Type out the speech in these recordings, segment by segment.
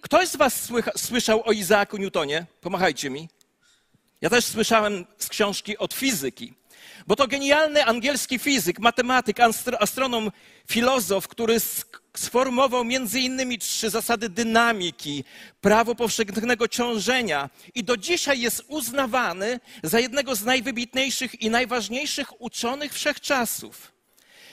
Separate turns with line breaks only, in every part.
Ktoś z Was słyszał o Izaaku Newtonie? Pomachajcie mi. Ja też słyszałem z książki od fizyki. Bo to genialny angielski fizyk, matematyk, astronom, filozof, który sformułował między innymi trzy zasady dynamiki, prawo powszechnego ciążenia i do dzisiaj jest uznawany za jednego z najwybitniejszych i najważniejszych uczonych wszechczasów.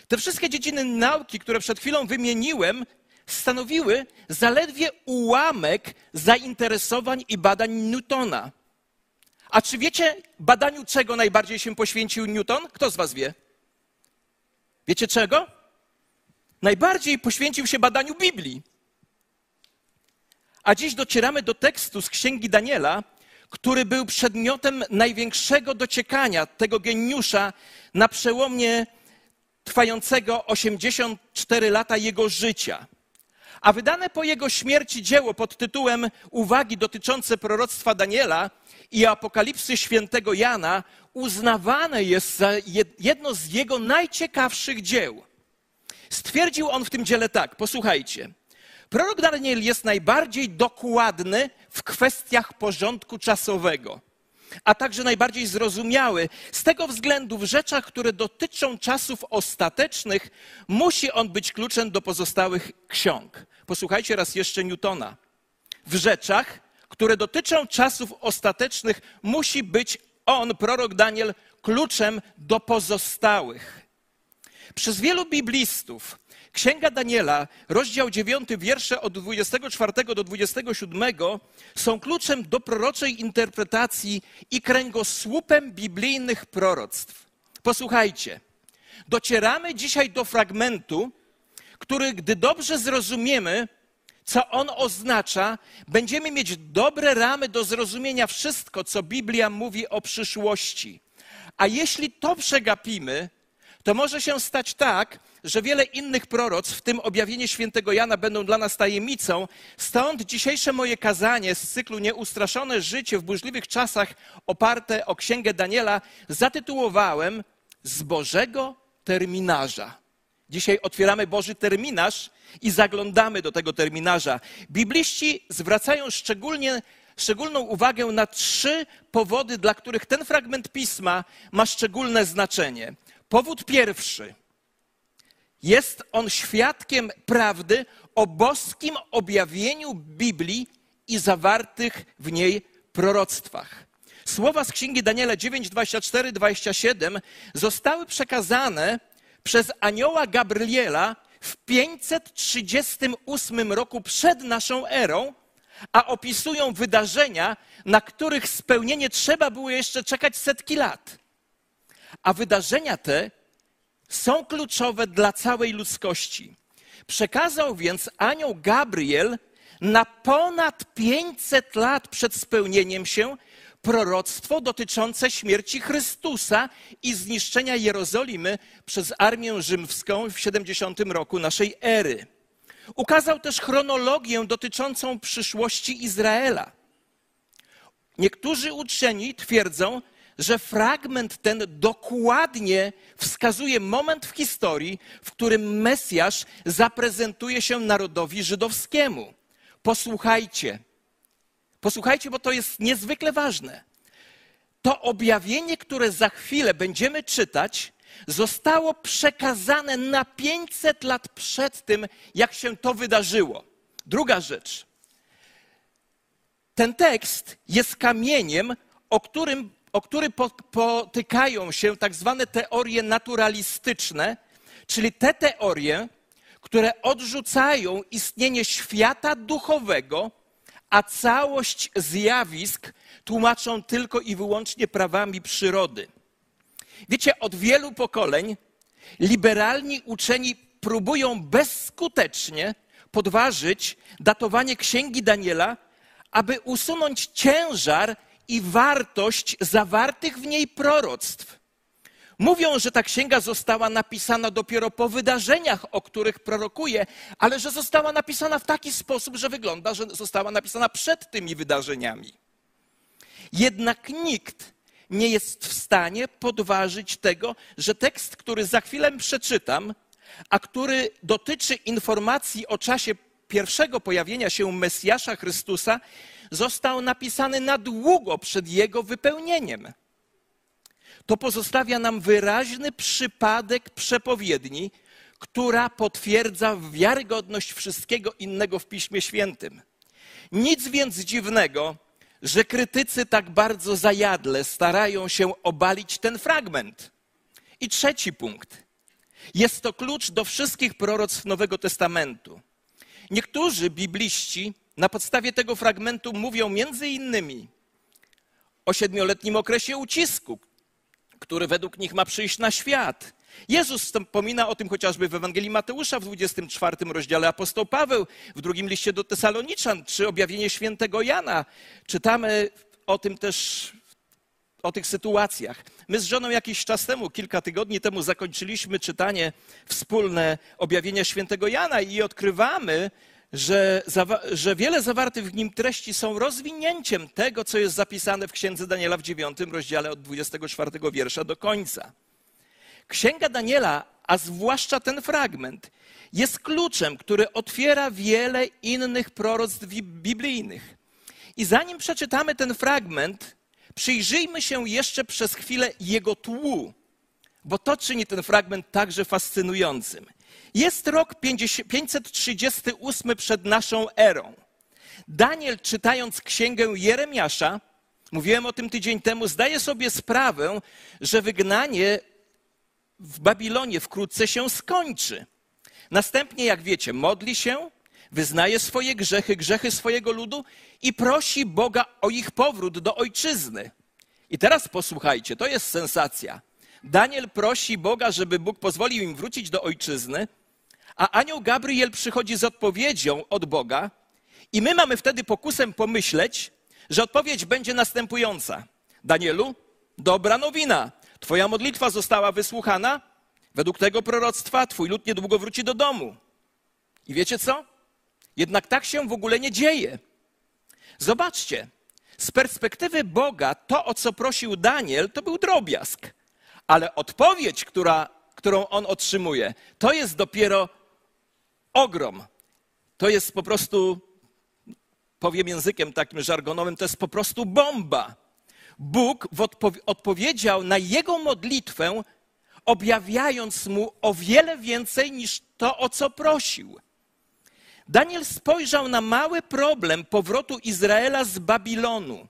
Te wszystkie dziedziny nauki, które przed chwilą wymieniłem, stanowiły zaledwie ułamek zainteresowań i badań Newtona. A czy wiecie, badaniu czego najbardziej się poświęcił Newton? Kto z Was wie? Wiecie czego? Najbardziej poświęcił się badaniu Biblii. A dziś docieramy do tekstu z księgi Daniela, który był przedmiotem największego dociekania tego geniusza na przełomie trwającego 84 lata jego życia. A wydane po jego śmierci dzieło pod tytułem Uwagi dotyczące proroctwa Daniela i apokalipsy świętego Jana uznawane jest za jedno z jego najciekawszych dzieł. Stwierdził on w tym dziele tak, posłuchajcie. Prorok Daniel jest najbardziej dokładny w kwestiach porządku czasowego, a także najbardziej zrozumiały. Z tego względu w rzeczach, które dotyczą czasów ostatecznych, musi on być kluczem do pozostałych ksiąg. Posłuchajcie raz jeszcze Newtona. W rzeczach, które dotyczą czasów ostatecznych, musi być on, prorok Daniel, kluczem do pozostałych. Przez wielu biblistów Księga Daniela, rozdział 9, wiersze od 24 do 27 są kluczem do proroczej interpretacji i kręgosłupem biblijnych proroctw. Posłuchajcie, docieramy dzisiaj do fragmentu, który, gdy dobrze zrozumiemy, co on oznacza, będziemy mieć dobre ramy do zrozumienia wszystko, co Biblia mówi o przyszłości. A jeśli to przegapimy, to może się stać tak, że wiele innych proroc, w tym objawienie świętego Jana, będą dla nas tajemnicą. Stąd dzisiejsze moje kazanie z cyklu Nieustraszone życie w burzliwych czasach, oparte o księgę Daniela, zatytułowałem Z Bożego terminarza. Dzisiaj otwieramy Boży terminarz i zaglądamy do tego terminarza. Bibliści zwracają szczególnie, szczególną uwagę na trzy powody, dla których ten fragment pisma ma szczególne znaczenie. Powód pierwszy. Jest on świadkiem prawdy o boskim objawieniu Biblii i zawartych w niej proroctwach. Słowa z Księgi Daniela 9, 24, 27 zostały przekazane przez anioła Gabriela w 538 roku przed naszą erą, a opisują wydarzenia, na których spełnienie trzeba było jeszcze czekać setki lat. A wydarzenia te są kluczowe dla całej ludzkości. Przekazał więc anioł Gabriel na ponad 500 lat przed spełnieniem się proroctwo dotyczące śmierci Chrystusa i zniszczenia Jerozolimy przez armię rzymską w 70 roku naszej ery. Ukazał też chronologię dotyczącą przyszłości Izraela. Niektórzy uczeni twierdzą, że fragment ten dokładnie wskazuje moment w historii, w którym Mesjasz zaprezentuje się narodowi żydowskiemu. Posłuchajcie. Posłuchajcie, bo to jest niezwykle ważne. To objawienie, które za chwilę będziemy czytać, zostało przekazane na 500 lat przed tym, jak się to wydarzyło. Druga rzecz. Ten tekst jest kamieniem, o którym o który potykają się tak zwane teorie naturalistyczne, czyli te teorie, które odrzucają istnienie świata duchowego, a całość zjawisk tłumaczą tylko i wyłącznie prawami przyrody. Wiecie, od wielu pokoleń liberalni uczeni próbują bezskutecznie podważyć datowanie księgi Daniela, aby usunąć ciężar i wartość zawartych w niej proroctw. Mówią, że ta księga została napisana dopiero po wydarzeniach, o których prorokuje, ale że została napisana w taki sposób, że wygląda, że została napisana przed tymi wydarzeniami. Jednak nikt nie jest w stanie podważyć tego, że tekst, który za chwilę przeczytam, a który dotyczy informacji o czasie pierwszego pojawienia się Mesjasza Chrystusa został napisany na długo przed jego wypełnieniem. To pozostawia nam wyraźny przypadek przepowiedni, która potwierdza wiarygodność wszystkiego innego w Piśmie Świętym. Nic więc dziwnego, że krytycy tak bardzo zajadle starają się obalić ten fragment. I trzeci punkt. Jest to klucz do wszystkich proroctw Nowego Testamentu. Niektórzy bibliści na podstawie tego fragmentu mówią między innymi o siedmioletnim okresie ucisku, który według nich ma przyjść na świat. Jezus wspomina o tym chociażby w Ewangelii Mateusza w 24 rozdziale, apostoł Paweł w drugim liście do Tesaloniczan, czy objawienie świętego Jana. Czytamy o tym też, o tych sytuacjach. My z żoną jakiś czas temu, kilka tygodni temu zakończyliśmy czytanie wspólne objawienia świętego Jana i odkrywamy, że, że wiele zawartych w nim treści są rozwinięciem tego, co jest zapisane w księdze Daniela w 9 rozdziale od 24 wiersza do końca. Księga Daniela, a zwłaszcza ten fragment, jest kluczem, który otwiera wiele innych proroctw biblijnych. I zanim przeczytamy ten fragment, przyjrzyjmy się jeszcze przez chwilę jego tłu, bo to czyni ten fragment także fascynującym. Jest rok 538 przed naszą erą. Daniel, czytając księgę Jeremiasza, mówiłem o tym tydzień temu, zdaje sobie sprawę, że wygnanie w Babilonie wkrótce się skończy. Następnie, jak wiecie, modli się, wyznaje swoje grzechy, grzechy swojego ludu i prosi Boga o ich powrót do ojczyzny. I teraz posłuchajcie, to jest sensacja. Daniel prosi Boga, żeby Bóg pozwolił im wrócić do ojczyzny, a anioł Gabriel przychodzi z odpowiedzią od Boga, i my mamy wtedy pokusem pomyśleć, że odpowiedź będzie następująca: Danielu, dobra nowina. Twoja modlitwa została wysłuchana. Według tego proroctwa Twój lud niedługo wróci do domu. I wiecie co? Jednak tak się w ogóle nie dzieje. Zobaczcie, z perspektywy Boga to, o co prosił Daniel, to był drobiazg. Ale odpowiedź, która, którą on otrzymuje, to jest dopiero ogrom. To jest po prostu, powiem językiem takim żargonowym, to jest po prostu bomba. Bóg odpowiedział na jego modlitwę, objawiając mu o wiele więcej niż to, o co prosił. Daniel spojrzał na mały problem powrotu Izraela z Babilonu.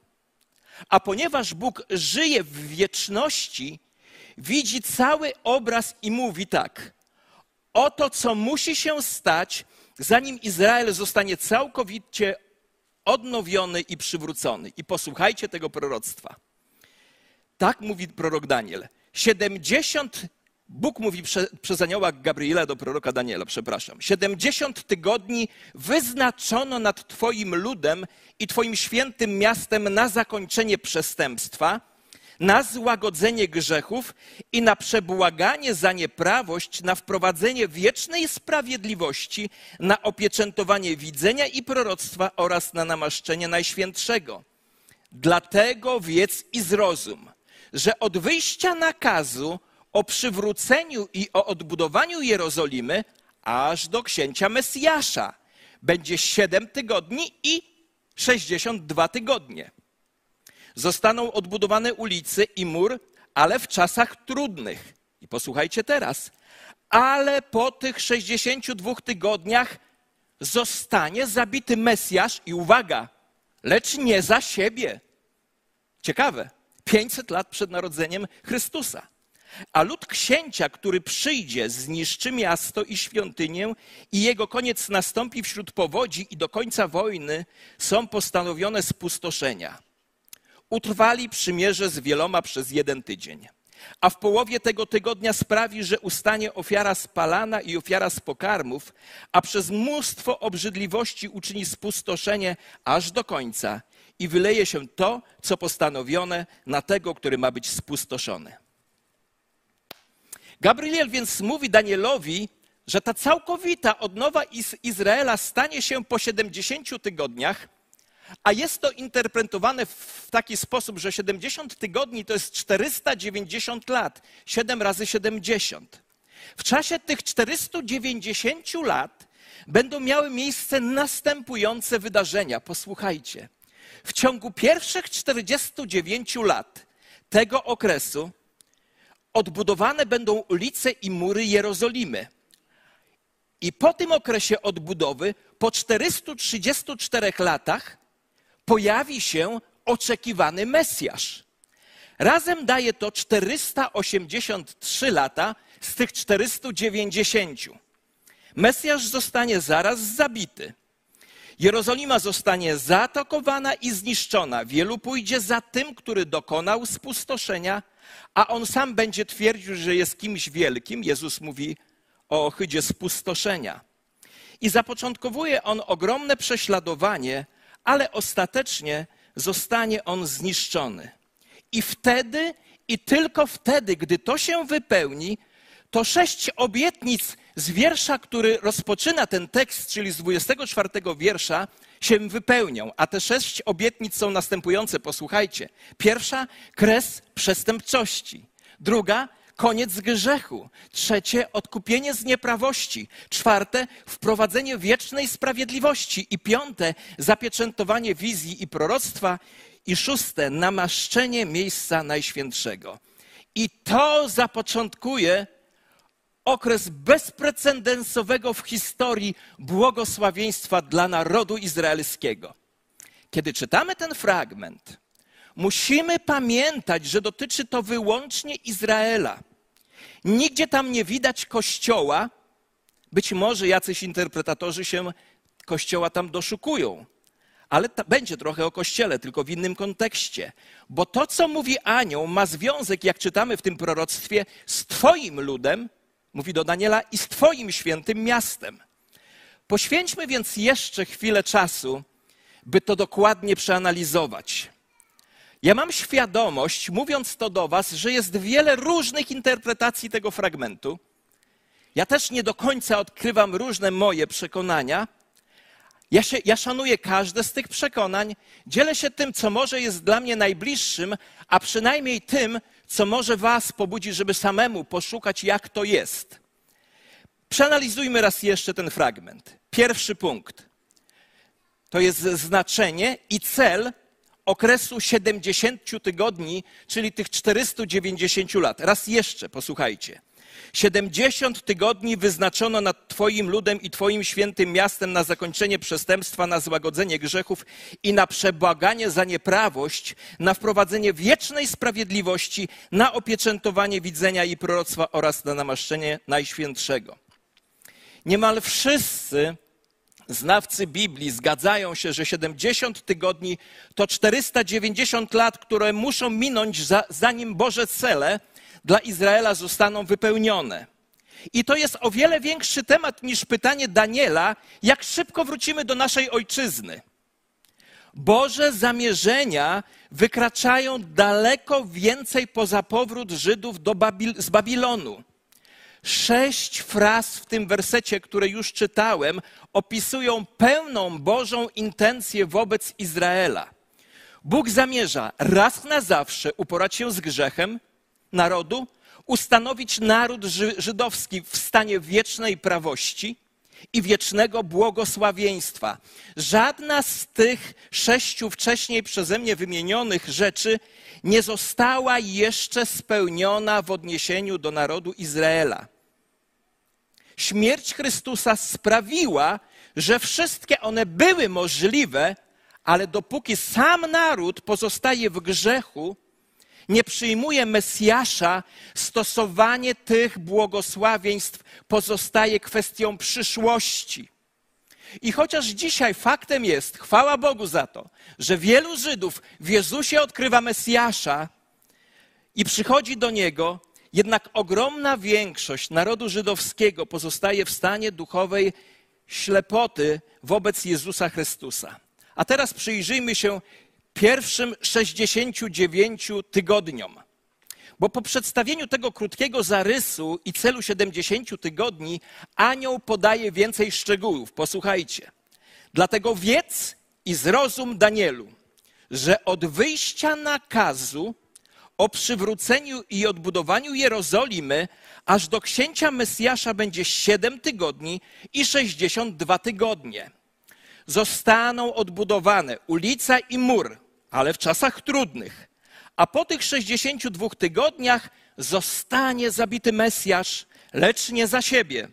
A ponieważ Bóg żyje w wieczności, widzi cały obraz i mówi tak: Oto, co musi się stać, zanim Izrael zostanie całkowicie odnowiony i przywrócony. I posłuchajcie tego proroctwa. Tak mówi prorok Daniel. 70, Bóg mówi prze, przez anioła Gabriela do proroka Daniela, przepraszam. 70 tygodni wyznaczono nad Twoim ludem i Twoim świętym miastem na zakończenie przestępstwa na złagodzenie grzechów i na przebłaganie za nieprawość, na wprowadzenie wiecznej sprawiedliwości, na opieczętowanie widzenia i proroctwa oraz na namaszczenie Najświętszego. Dlatego wiedz i zrozum, że od wyjścia nakazu o przywróceniu i o odbudowaniu Jerozolimy aż do księcia Mesjasza będzie siedem tygodni i sześćdziesiąt dwa tygodnie. Zostaną odbudowane ulice i mur, ale w czasach trudnych. I posłuchajcie teraz. Ale po tych 62 tygodniach zostanie zabity Mesjasz i uwaga, lecz nie za siebie. Ciekawe. 500 lat przed narodzeniem Chrystusa. A lud księcia, który przyjdzie, zniszczy miasto i świątynię, i jego koniec nastąpi wśród powodzi, i do końca wojny są postanowione spustoszenia utrwali przymierze z wieloma przez jeden tydzień. A w połowie tego tygodnia sprawi, że ustanie ofiara spalana i ofiara z pokarmów, a przez mnóstwo obrzydliwości uczyni spustoszenie aż do końca i wyleje się to, co postanowione na tego, który ma być spustoszony. Gabriel więc mówi Danielowi, że ta całkowita odnowa Izraela stanie się po 70 tygodniach, a jest to interpretowane w taki sposób, że 70 tygodni to jest 490 lat, 7 razy 70. W czasie tych 490 lat będą miały miejsce następujące wydarzenia. Posłuchajcie. W ciągu pierwszych 49 lat tego okresu odbudowane będą ulice i mury Jerozolimy. I po tym okresie odbudowy, po 434 latach, pojawi się oczekiwany Mesjasz. Razem daje to 483 lata z tych 490. Mesjasz zostanie zaraz zabity. Jerozolima zostanie zaatakowana i zniszczona. Wielu pójdzie za tym, który dokonał spustoszenia, a on sam będzie twierdził, że jest kimś wielkim. Jezus mówi o ohydzie spustoszenia. I zapoczątkowuje on ogromne prześladowanie, ale ostatecznie zostanie on zniszczony. I wtedy, i tylko wtedy, gdy to się wypełni, to sześć obietnic z wiersza, który rozpoczyna ten tekst, czyli z 24 wiersza, się wypełnią. A te sześć obietnic są następujące. Posłuchajcie. Pierwsza, kres przestępczości. Druga, koniec grzechu. Trzecie, odkupienie z nieprawości. Czwarte, wprowadzenie wiecznej sprawiedliwości. I piąte, zapieczętowanie wizji i proroctwa. I szóste, namaszczenie miejsca najświętszego. I to zapoczątkuje okres bezprecedensowego w historii błogosławieństwa dla narodu izraelskiego. Kiedy czytamy ten fragment, musimy pamiętać, że dotyczy to wyłącznie Izraela. Nigdzie tam nie widać kościoła. Być może jacyś interpretatorzy się kościoła tam doszukują, ale ta, będzie trochę o kościele, tylko w innym kontekście. Bo to, co mówi anioł, ma związek, jak czytamy w tym proroctwie, z Twoim ludem, mówi do Daniela, i z Twoim świętym miastem. Poświęćmy więc jeszcze chwilę czasu, by to dokładnie przeanalizować. Ja mam świadomość, mówiąc to do Was, że jest wiele różnych interpretacji tego fragmentu. Ja też nie do końca odkrywam różne moje przekonania. Ja, się, ja szanuję każde z tych przekonań, dzielę się tym, co może jest dla mnie najbliższym, a przynajmniej tym, co może Was pobudzi, żeby samemu poszukać, jak to jest. Przeanalizujmy raz jeszcze ten fragment. Pierwszy punkt to jest znaczenie i cel okresu 70 tygodni, czyli tych 490 lat. Raz jeszcze posłuchajcie. 70 tygodni wyznaczono nad Twoim ludem i Twoim świętym miastem na zakończenie przestępstwa, na złagodzenie grzechów i na przebłaganie za nieprawość, na wprowadzenie wiecznej sprawiedliwości, na opieczętowanie widzenia i proroctwa oraz na namaszczenie Najświętszego. Niemal wszyscy znawcy Biblii zgadzają się, że 70 tygodni to 490 lat, które muszą minąć, zanim Boże cele dla Izraela zostaną wypełnione. I to jest o wiele większy temat niż pytanie Daniela, jak szybko wrócimy do naszej ojczyzny. Boże zamierzenia wykraczają daleko więcej poza powrót Żydów Babil z Babilonu. Sześć fraz w tym wersecie, które już czytałem, opisują pełną Bożą intencję wobec Izraela. Bóg zamierza raz na zawsze uporać się z grzechem, narodu, ustanowić naród żydowski w stanie wiecznej prawości i wiecznego błogosławieństwa. Żadna z tych sześciu wcześniej przeze mnie wymienionych rzeczy nie została jeszcze spełniona w odniesieniu do narodu Izraela. Śmierć Chrystusa sprawiła, że wszystkie one były możliwe, ale dopóki sam naród pozostaje w grzechu, nie przyjmuje Mesjasza, stosowanie tych błogosławieństw pozostaje kwestią przyszłości. I chociaż dzisiaj faktem jest, chwała Bogu za to, że wielu Żydów w Jezusie odkrywa Mesjasza i przychodzi do Niego, jednak ogromna większość narodu żydowskiego pozostaje w stanie duchowej ślepoty wobec Jezusa Chrystusa. A teraz przyjrzyjmy się pierwszym 69 tygodniom. Bo po przedstawieniu tego krótkiego zarysu i celu 70 tygodni, anioł podaje więcej szczegółów. Posłuchajcie. Dlatego wiedz i zrozum Danielu, że od wyjścia nakazu o przywróceniu i odbudowaniu Jerozolimy aż do księcia Mesjasza będzie 7 tygodni i 62 tygodnie. Zostaną odbudowane ulica i mur, ale w czasach trudnych. A po tych 62 tygodniach zostanie zabity Mesjasz, lecz nie za siebie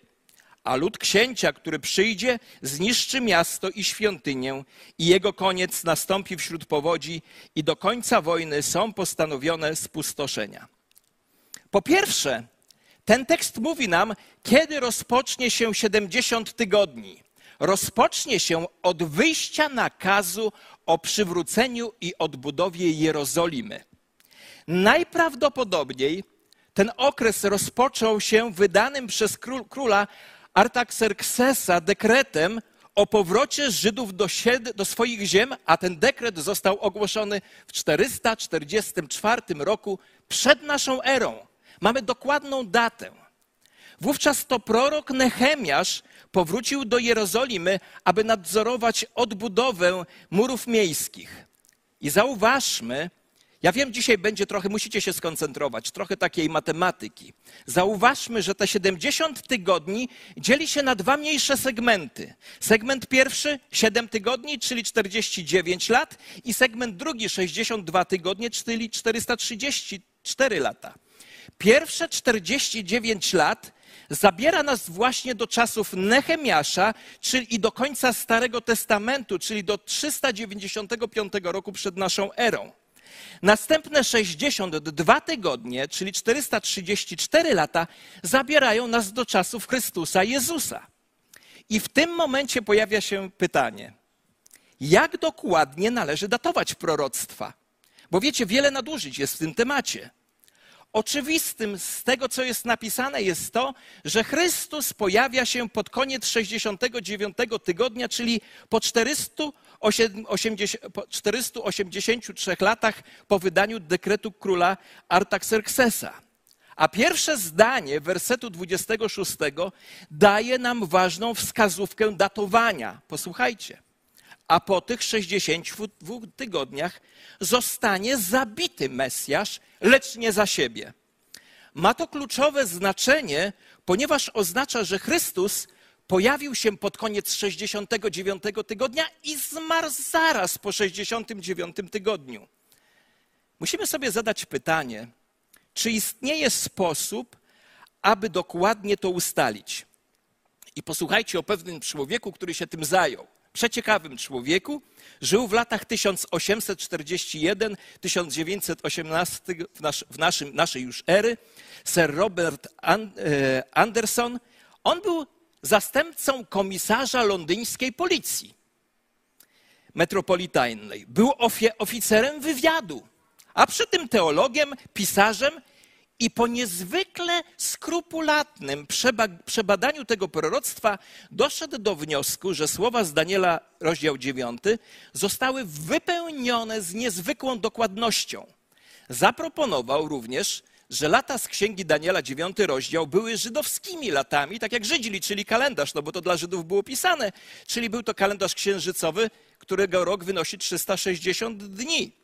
a lud księcia, który przyjdzie, zniszczy miasto i świątynię, i jego koniec nastąpi wśród powodzi, i do końca wojny są postanowione spustoszenia. Po pierwsze, ten tekst mówi nam, kiedy rozpocznie się 70 tygodni. Rozpocznie się od wyjścia nakazu o przywróceniu i odbudowie Jerozolimy. Najprawdopodobniej ten okres rozpoczął się wydanym przez króla Artaxerxesa dekretem o powrocie Żydów do, do, swoich ziem, a ten dekret został ogłoszony w 444 roku przed naszą erą. Mamy dokładną datę. Wówczas to prorok Nehemiasz powrócił do Jerozolimy, aby nadzorować odbudowę murów miejskich. I zauważmy, ja wiem, dzisiaj będzie trochę, musicie się skoncentrować, trochę takiej matematyki. Zauważmy, że te 70 tygodni dzieli się na dwa mniejsze segmenty. Segment pierwszy 7 tygodni, czyli 49 lat, i segment drugi 62 tygodnie, czyli 434 lata. Pierwsze 49 lat zabiera nas właśnie do czasów Nehemiasza, czyli do końca Starego Testamentu, czyli do 395 roku przed naszą erą. Następne 62 tygodnie, czyli 434 lata, zabierają nas do czasów Chrystusa Jezusa. I w tym momencie pojawia się pytanie, jak dokładnie należy datować proroctwa? Bo wiecie, wiele nadużyć jest w tym temacie. Oczywistym z tego, co jest napisane, jest to, że Chrystus pojawia się pod koniec 69 tygodnia, czyli po 483 latach po wydaniu dekretu króla Artaxerxesa. A pierwsze zdanie wersetu 26 daje nam ważną wskazówkę datowania. Posłuchajcie. A po tych 62 tygodniach zostanie zabity Mesjasz, lecz nie za siebie. Ma to kluczowe znaczenie, ponieważ oznacza, że Chrystus pojawił się pod koniec 69 tygodnia i zmarł zaraz po 69 tygodniu. Musimy sobie zadać pytanie, czy istnieje sposób, aby dokładnie to ustalić. I posłuchajcie o pewnym człowieku, który się tym zajął przeciekawym człowieku. Żył w latach 1841-1918 w, nasz, w naszym, naszej już ery. Sir Robert e, Anderson. On był zastępcą komisarza londyńskiej policji metropolitalnej. Był oficerem wywiadu, a przy tym teologiem, pisarzem i po niezwykle skrupulatnym przebadaniu tego proroctwa doszedł do wniosku, że słowa z Daniela, rozdział 9, zostały wypełnione z niezwykłą dokładnością. Zaproponował również, że lata z księgi Daniela, 9 rozdział, były żydowskimi latami, tak jak Żydzi liczyli kalendarz, no bo to dla Żydów było pisane, czyli był to kalendarz księżycowy, którego rok wynosi 360 dni.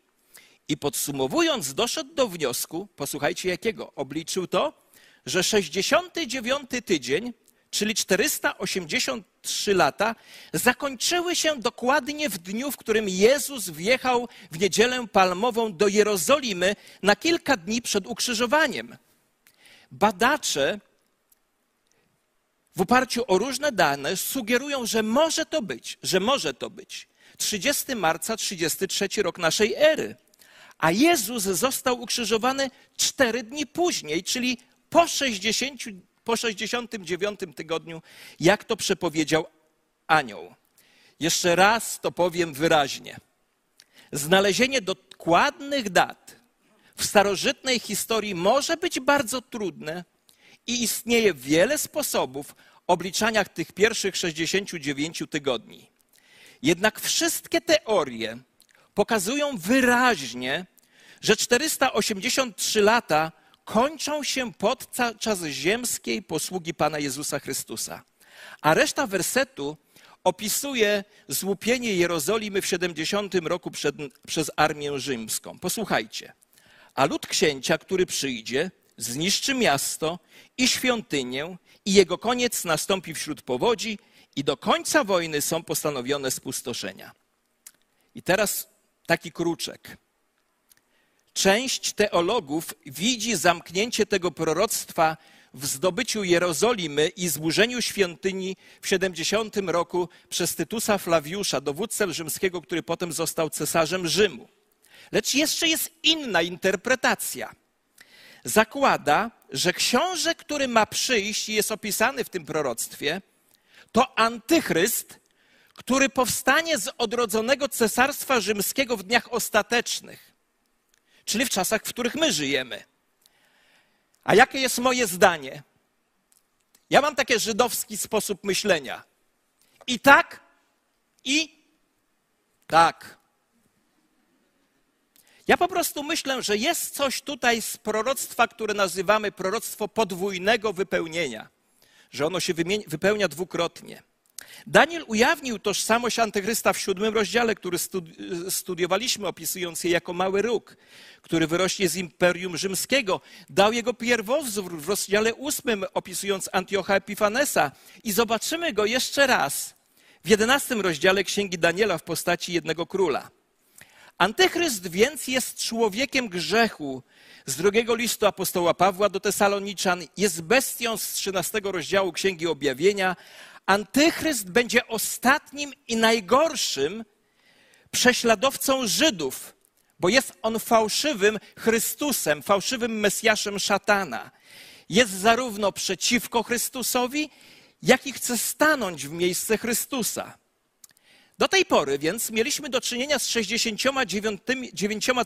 I podsumowując, doszedł do wniosku, posłuchajcie jakiego, obliczył to, że 69 tydzień, czyli 483 lata, zakończyły się dokładnie w dniu, w którym Jezus wjechał w niedzielę palmową do Jerozolimy na kilka dni przed ukrzyżowaniem. Badacze w oparciu o różne dane sugerują, że może to być, że może to być 30 marca 33 rok naszej ery a Jezus został ukrzyżowany cztery dni później, czyli po, 60, po 69 tygodniu, jak to przepowiedział anioł. Jeszcze raz to powiem wyraźnie. Znalezienie dokładnych dat w starożytnej historii może być bardzo trudne i istnieje wiele sposobów obliczania tych pierwszych 69 tygodni. Jednak wszystkie teorie pokazują wyraźnie, że 483 lata kończą się podczas ziemskiej posługi Pana Jezusa Chrystusa. A reszta wersetu opisuje złupienie Jerozolimy w 70 roku przed, przez armię rzymską. Posłuchajcie. a lud księcia, który przyjdzie, zniszczy miasto i świątynię, i jego koniec nastąpi wśród powodzi, i do końca wojny są postanowione spustoszenia. I teraz taki kruczek. Część teologów widzi zamknięcie tego proroctwa w zdobyciu Jerozolimy i zburzeniu świątyni w 70 roku przez Tytusa Flawiusza, dowódcę rzymskiego, który potem został cesarzem Rzymu. Lecz jeszcze jest inna interpretacja. Zakłada, że książę, który ma przyjść i jest opisany w tym proroctwie, to antychryst, który powstanie z odrodzonego cesarstwa rzymskiego w dniach ostatecznych, czyli w czasach, w których my żyjemy. A jakie jest moje zdanie? Ja mam taki żydowski sposób myślenia. I tak, i tak. Ja po prostu myślę, że jest coś tutaj z proroctwa, które nazywamy proroctwo podwójnego wypełnienia, że ono się wypełnia dwukrotnie. Daniel ujawnił tożsamość antychrysta w siódmym rozdziale, który studiowaliśmy, opisując je jako mały róg, który wyrośnie z Imperium Rzymskiego. Dał jego pierwowzór w rozdziale ósmym, opisując Antiocha Epifanesa. I zobaczymy go jeszcze raz w jedenastym rozdziale Księgi Daniela w postaci jednego króla. Antychryst więc jest człowiekiem grzechu. Z drugiego listu apostoła Pawła do Tesaloniczan jest bestią z 13 rozdziału Księgi Objawienia, Antychryst będzie ostatnim i najgorszym prześladowcą Żydów, bo jest on fałszywym Chrystusem, fałszywym Mesjaszem szatana. Jest zarówno przeciwko Chrystusowi, jak i chce stanąć w miejsce Chrystusa. Do tej pory więc mieliśmy do czynienia z 69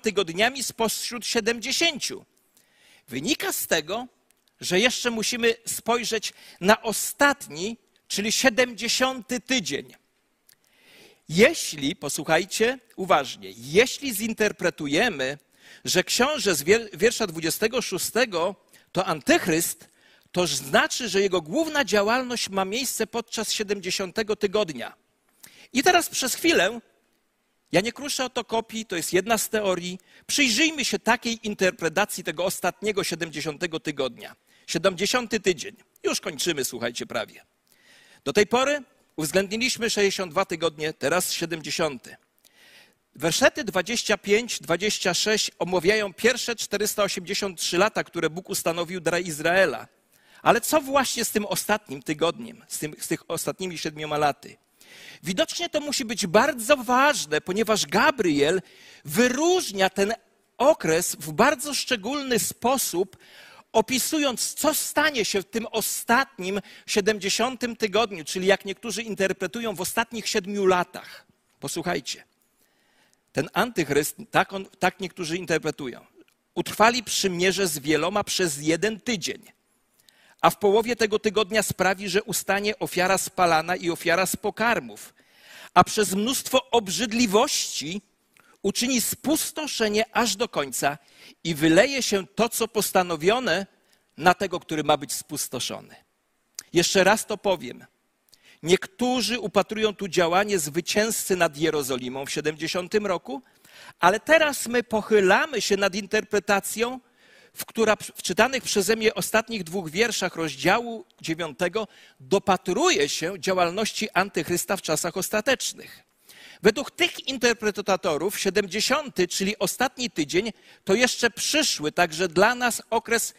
tygodniami spośród 70. Wynika z tego, że jeszcze musimy spojrzeć na ostatni czyli 70 tydzień. Jeśli, posłuchajcie uważnie, jeśli zinterpretujemy, że książę z wiersza 26 to antychryst, to znaczy, że jego główna działalność ma miejsce podczas 70 tygodnia. I teraz przez chwilę, ja nie kruszę o to kopii, to jest jedna z teorii, przyjrzyjmy się takiej interpretacji tego ostatniego 70 tygodnia. 70 tydzień. Już kończymy, słuchajcie, prawie. Do tej pory uwzględniliśmy 62 tygodnie, teraz 70. Wersety 25-26 omawiają pierwsze 483 lata, które Bóg ustanowił dla Izraela. Ale co właśnie z tym ostatnim tygodniem, z, tym, z tych ostatnimi siedmioma laty? Widocznie to musi być bardzo ważne, ponieważ Gabriel wyróżnia ten okres w bardzo szczególny sposób opisując, co stanie się w tym ostatnim 70 tygodniu, czyli jak niektórzy interpretują, w ostatnich siedmiu latach. Posłuchajcie. Ten antychryst, tak, on, tak niektórzy interpretują, utrwali przymierze z wieloma przez jeden tydzień, a w połowie tego tygodnia sprawi, że ustanie ofiara spalana i ofiara z pokarmów, a przez mnóstwo obrzydliwości uczyni spustoszenie aż do końca i wyleje się to, co postanowione na tego, który ma być spustoszony. Jeszcze raz to powiem. Niektórzy upatrują tu działanie zwycięzcy nad Jerozolimą w 70 roku, ale teraz my pochylamy się nad interpretacją, w która w czytanych przeze mnie ostatnich dwóch wierszach rozdziału 9 dopatruje się działalności antychrysta w czasach ostatecznych. Według tych interpretatorów 70, czyli ostatni tydzień, to jeszcze przyszły także dla nas okres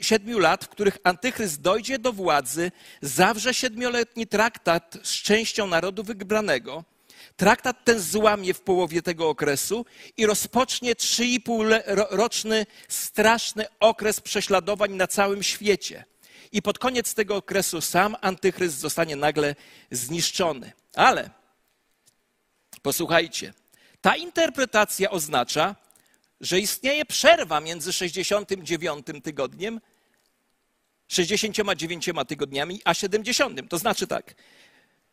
siedmiu lat, w których Antychryst dojdzie do władzy, zawrze siedmioletni traktat z częścią narodu wybranego. Traktat ten złamie w połowie tego okresu i rozpocznie 3,5-roczny straszny okres prześladowań na całym świecie. I pod koniec tego okresu sam Antychryst zostanie nagle zniszczony. Ale Posłuchajcie, ta interpretacja oznacza, że istnieje przerwa między 69 tygodniem, 69 tygodniami, a 70. To znaczy tak.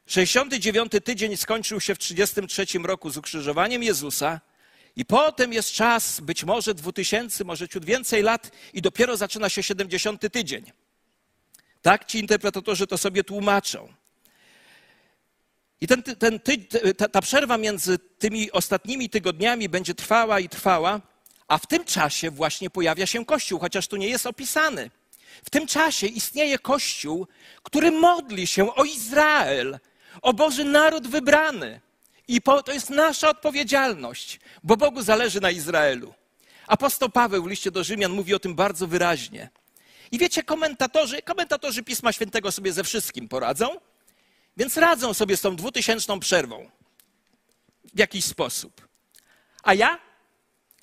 69 tydzień skończył się w 33 roku z ukrzyżowaniem Jezusa i potem jest czas, być może 2000, może ciut więcej lat i dopiero zaczyna się 70 tydzień. Tak ci interpretatorzy to sobie tłumaczą. I ten, ten, ta, ta przerwa między tymi ostatnimi tygodniami będzie trwała i trwała, A w tym czasie właśnie pojawia się Kościół, chociaż tu nie jest opisany. W tym czasie istnieje Kościół, który modli się o Izrael, o Boży naród wybrany. I to jest nasza odpowiedzialność, bo Bogu zależy na Izraelu. Apostoł Paweł w liście do Rzymian mówi o tym bardzo wyraźnie. I wiecie, komentatorzy, komentatorzy Pisma Świętego sobie ze wszystkim poradzą, więc radzą sobie z tą dwutysięczną przerwą w jakiś sposób. A ja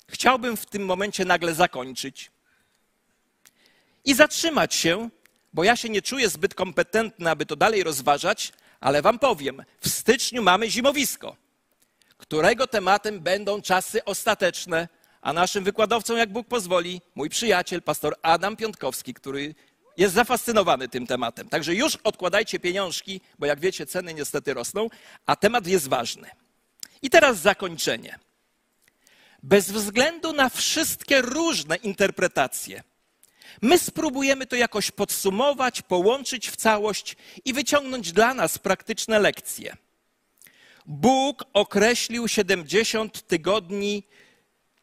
chciałbym w tym momencie nagle zakończyć i zatrzymać się, bo ja się nie czuję zbyt kompetentny, aby to dalej rozważać, ale wam powiem, w styczniu mamy zimowisko, którego tematem będą czasy ostateczne, a naszym wykładowcą, jak Bóg pozwoli, mój przyjaciel, pastor Adam Piątkowski, który jest zafascynowany tym tematem. Także już odkładajcie pieniążki, bo jak wiecie, ceny niestety rosną, a temat jest ważny. I teraz zakończenie. Bez względu na wszystkie różne interpretacje, my spróbujemy to jakoś podsumować, połączyć w całość i wyciągnąć dla nas praktyczne lekcje. Bóg określił 70 tygodni,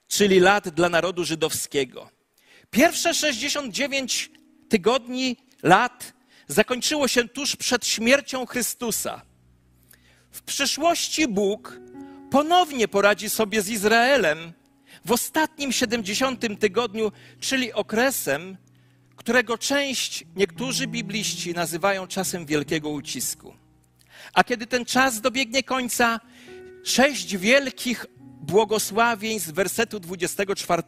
czyli lat dla narodu żydowskiego. Pierwsze 69 tygodni, lat zakończyło się tuż przed śmiercią Chrystusa. W przyszłości Bóg ponownie poradzi sobie z Izraelem w ostatnim 70 tygodniu, czyli okresem, którego część niektórzy bibliści nazywają czasem wielkiego ucisku. A kiedy ten czas dobiegnie końca, sześć wielkich błogosławień z wersetu 24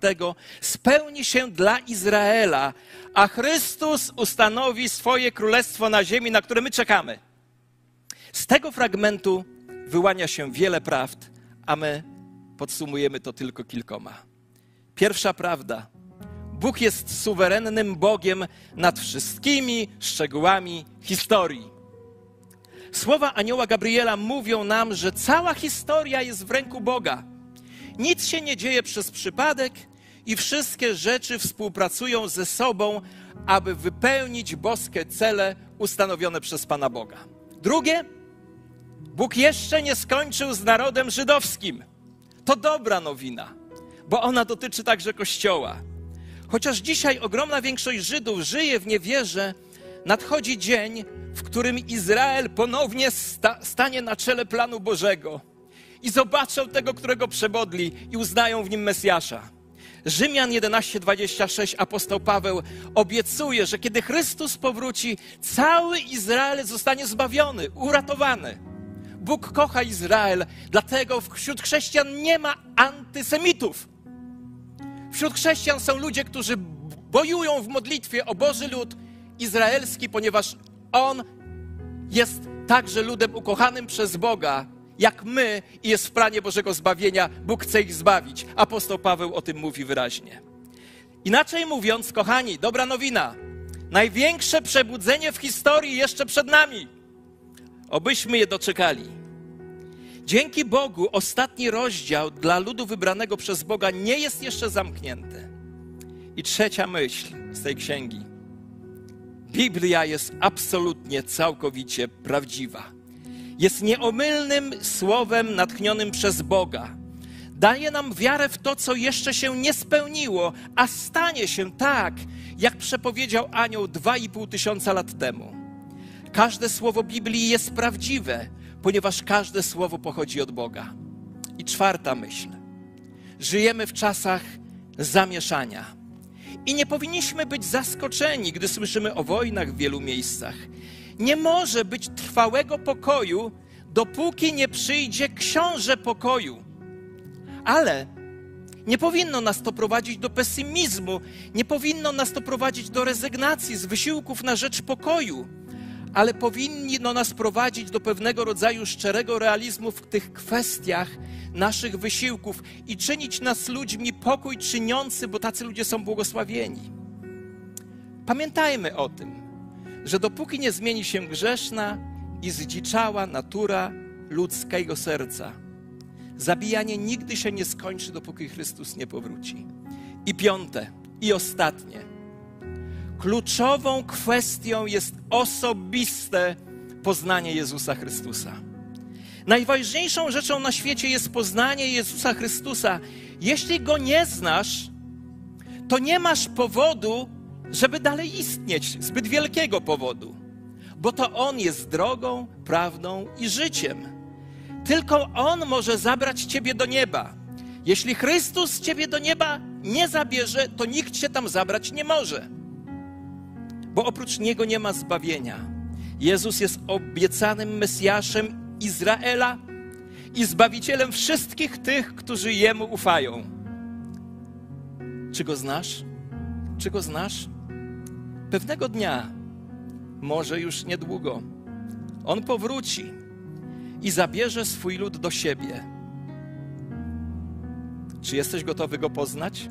spełni się dla Izraela, a Chrystus ustanowi swoje królestwo na ziemi, na które my czekamy. Z tego fragmentu wyłania się wiele prawd, a my podsumujemy to tylko kilkoma. Pierwsza prawda. Bóg jest suwerennym Bogiem nad wszystkimi szczegółami historii. Słowa anioła Gabriela mówią nam, że cała historia jest w ręku Boga. Nic się nie dzieje przez przypadek i wszystkie rzeczy współpracują ze sobą, aby wypełnić boskie cele ustanowione przez Pana Boga. Drugie, Bóg jeszcze nie skończył z narodem żydowskim. To dobra nowina, bo ona dotyczy także Kościoła. Chociaż dzisiaj ogromna większość Żydów żyje w niewierze, nadchodzi dzień, w którym Izrael ponownie sta stanie na czele planu Bożego i zobaczą tego, którego przebodli i uznają w nim Mesjasza. Rzymian 11:26 apostoł Paweł obiecuje, że kiedy Chrystus powróci, cały Izrael zostanie zbawiony, uratowany. Bóg kocha Izrael, dlatego wśród chrześcijan nie ma antysemitów. Wśród chrześcijan są ludzie, którzy bojują w modlitwie o Boży lud izraelski, ponieważ on jest także ludem ukochanym przez Boga, jak my i jest w planie Bożego zbawienia. Bóg chce ich zbawić. Apostoł Paweł o tym mówi wyraźnie. Inaczej mówiąc, kochani, dobra nowina. Największe przebudzenie w historii jeszcze przed nami. Obyśmy je doczekali. Dzięki Bogu ostatni rozdział dla ludu wybranego przez Boga nie jest jeszcze zamknięty. I trzecia myśl z tej księgi. Biblia jest absolutnie, całkowicie prawdziwa jest nieomylnym słowem natchnionym przez Boga. Daje nam wiarę w to, co jeszcze się nie spełniło, a stanie się tak, jak przepowiedział anioł dwa i pół tysiąca lat temu. Każde słowo Biblii jest prawdziwe, ponieważ każde słowo pochodzi od Boga. I czwarta myśl. Żyjemy w czasach zamieszania. I nie powinniśmy być zaskoczeni, gdy słyszymy o wojnach w wielu miejscach nie może być trwałego pokoju, dopóki nie przyjdzie książę pokoju. Ale nie powinno nas to prowadzić do pesymizmu, nie powinno nas to prowadzić do rezygnacji z wysiłków na rzecz pokoju, ale powinno nas prowadzić do pewnego rodzaju szczerego realizmu w tych kwestiach naszych wysiłków i czynić nas ludźmi pokój czyniący, bo tacy ludzie są błogosławieni. Pamiętajmy o tym że dopóki nie zmieni się grzeszna i zdziczała natura ludzkiego serca, zabijanie nigdy się nie skończy, dopóki Chrystus nie powróci. I piąte, i ostatnie. Kluczową kwestią jest osobiste poznanie Jezusa Chrystusa. Najważniejszą rzeczą na świecie jest poznanie Jezusa Chrystusa. Jeśli go nie znasz, to nie masz powodu, żeby dalej istnieć, zbyt wielkiego powodu, bo to On jest drogą, prawdą i życiem. Tylko On może zabrać Ciebie do nieba. Jeśli Chrystus Ciebie do nieba nie zabierze, to nikt Cię tam zabrać nie może, bo oprócz Niego nie ma zbawienia. Jezus jest obiecanym Mesjaszem Izraela i Zbawicielem wszystkich tych, którzy Jemu ufają. Czy Go znasz? Czy Go znasz? Pewnego dnia, może już niedługo, On powróci i zabierze swój lud do siebie. Czy jesteś gotowy Go poznać?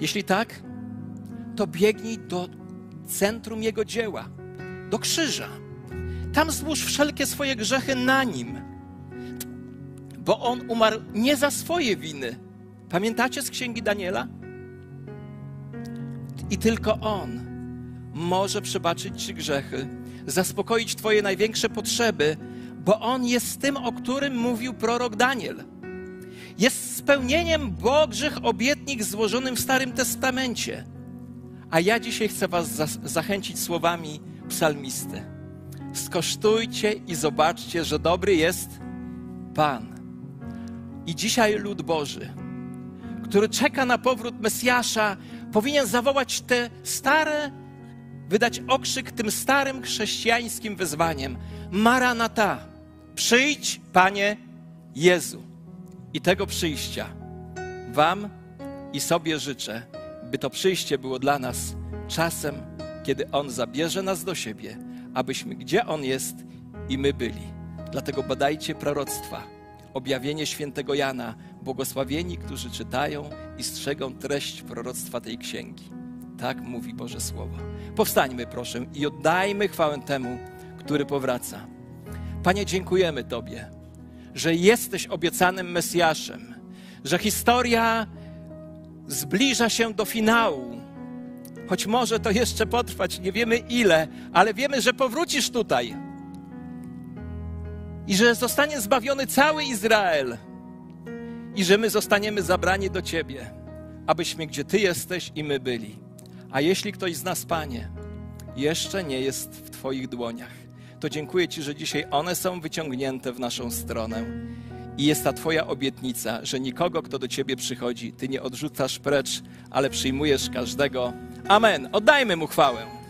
Jeśli tak, to biegnij do centrum Jego dzieła, do krzyża. Tam złóż wszelkie swoje grzechy na Nim, bo On umarł nie za swoje winy. Pamiętacie z Księgi Daniela? I tylko On może przebaczyć Ci grzechy, zaspokoić Twoje największe potrzeby, bo On jest tym, o którym mówił prorok Daniel. Jest spełnieniem Bożych obietnic złożonym w Starym Testamencie. A ja dzisiaj chcę Was zachęcić słowami psalmisty. Skosztujcie i zobaczcie, że dobry jest Pan. I dzisiaj lud Boży, który czeka na powrót Mesjasza, powinien zawołać te stare, wydać okrzyk tym starym chrześcijańskim wyzwaniem: Maranata, przyjdź, Panie Jezu. I tego przyjścia Wam i sobie życzę, by to przyjście było dla nas czasem, kiedy On zabierze nas do siebie, abyśmy gdzie On jest i my byli. Dlatego badajcie proroctwa, objawienie świętego Jana, błogosławieni, którzy czytają i strzegą treść proroctwa tej księgi. Tak mówi Boże Słowo. Powstańmy, proszę, i oddajmy chwałę temu, który powraca. Panie, dziękujemy Tobie, że jesteś obiecanym Mesjaszem, że historia zbliża się do finału. Choć może to jeszcze potrwać, nie wiemy ile, ale wiemy, że powrócisz tutaj i że zostanie zbawiony cały Izrael i że my zostaniemy zabrani do Ciebie, abyśmy gdzie Ty jesteś i my byli. A jeśli ktoś z nas, Panie, jeszcze nie jest w Twoich dłoniach, to dziękuję Ci, że dzisiaj one są wyciągnięte w naszą stronę. I jest ta Twoja obietnica, że nikogo, kto do Ciebie przychodzi, Ty nie odrzucasz precz, ale przyjmujesz każdego. Amen. Oddajmy Mu chwałę.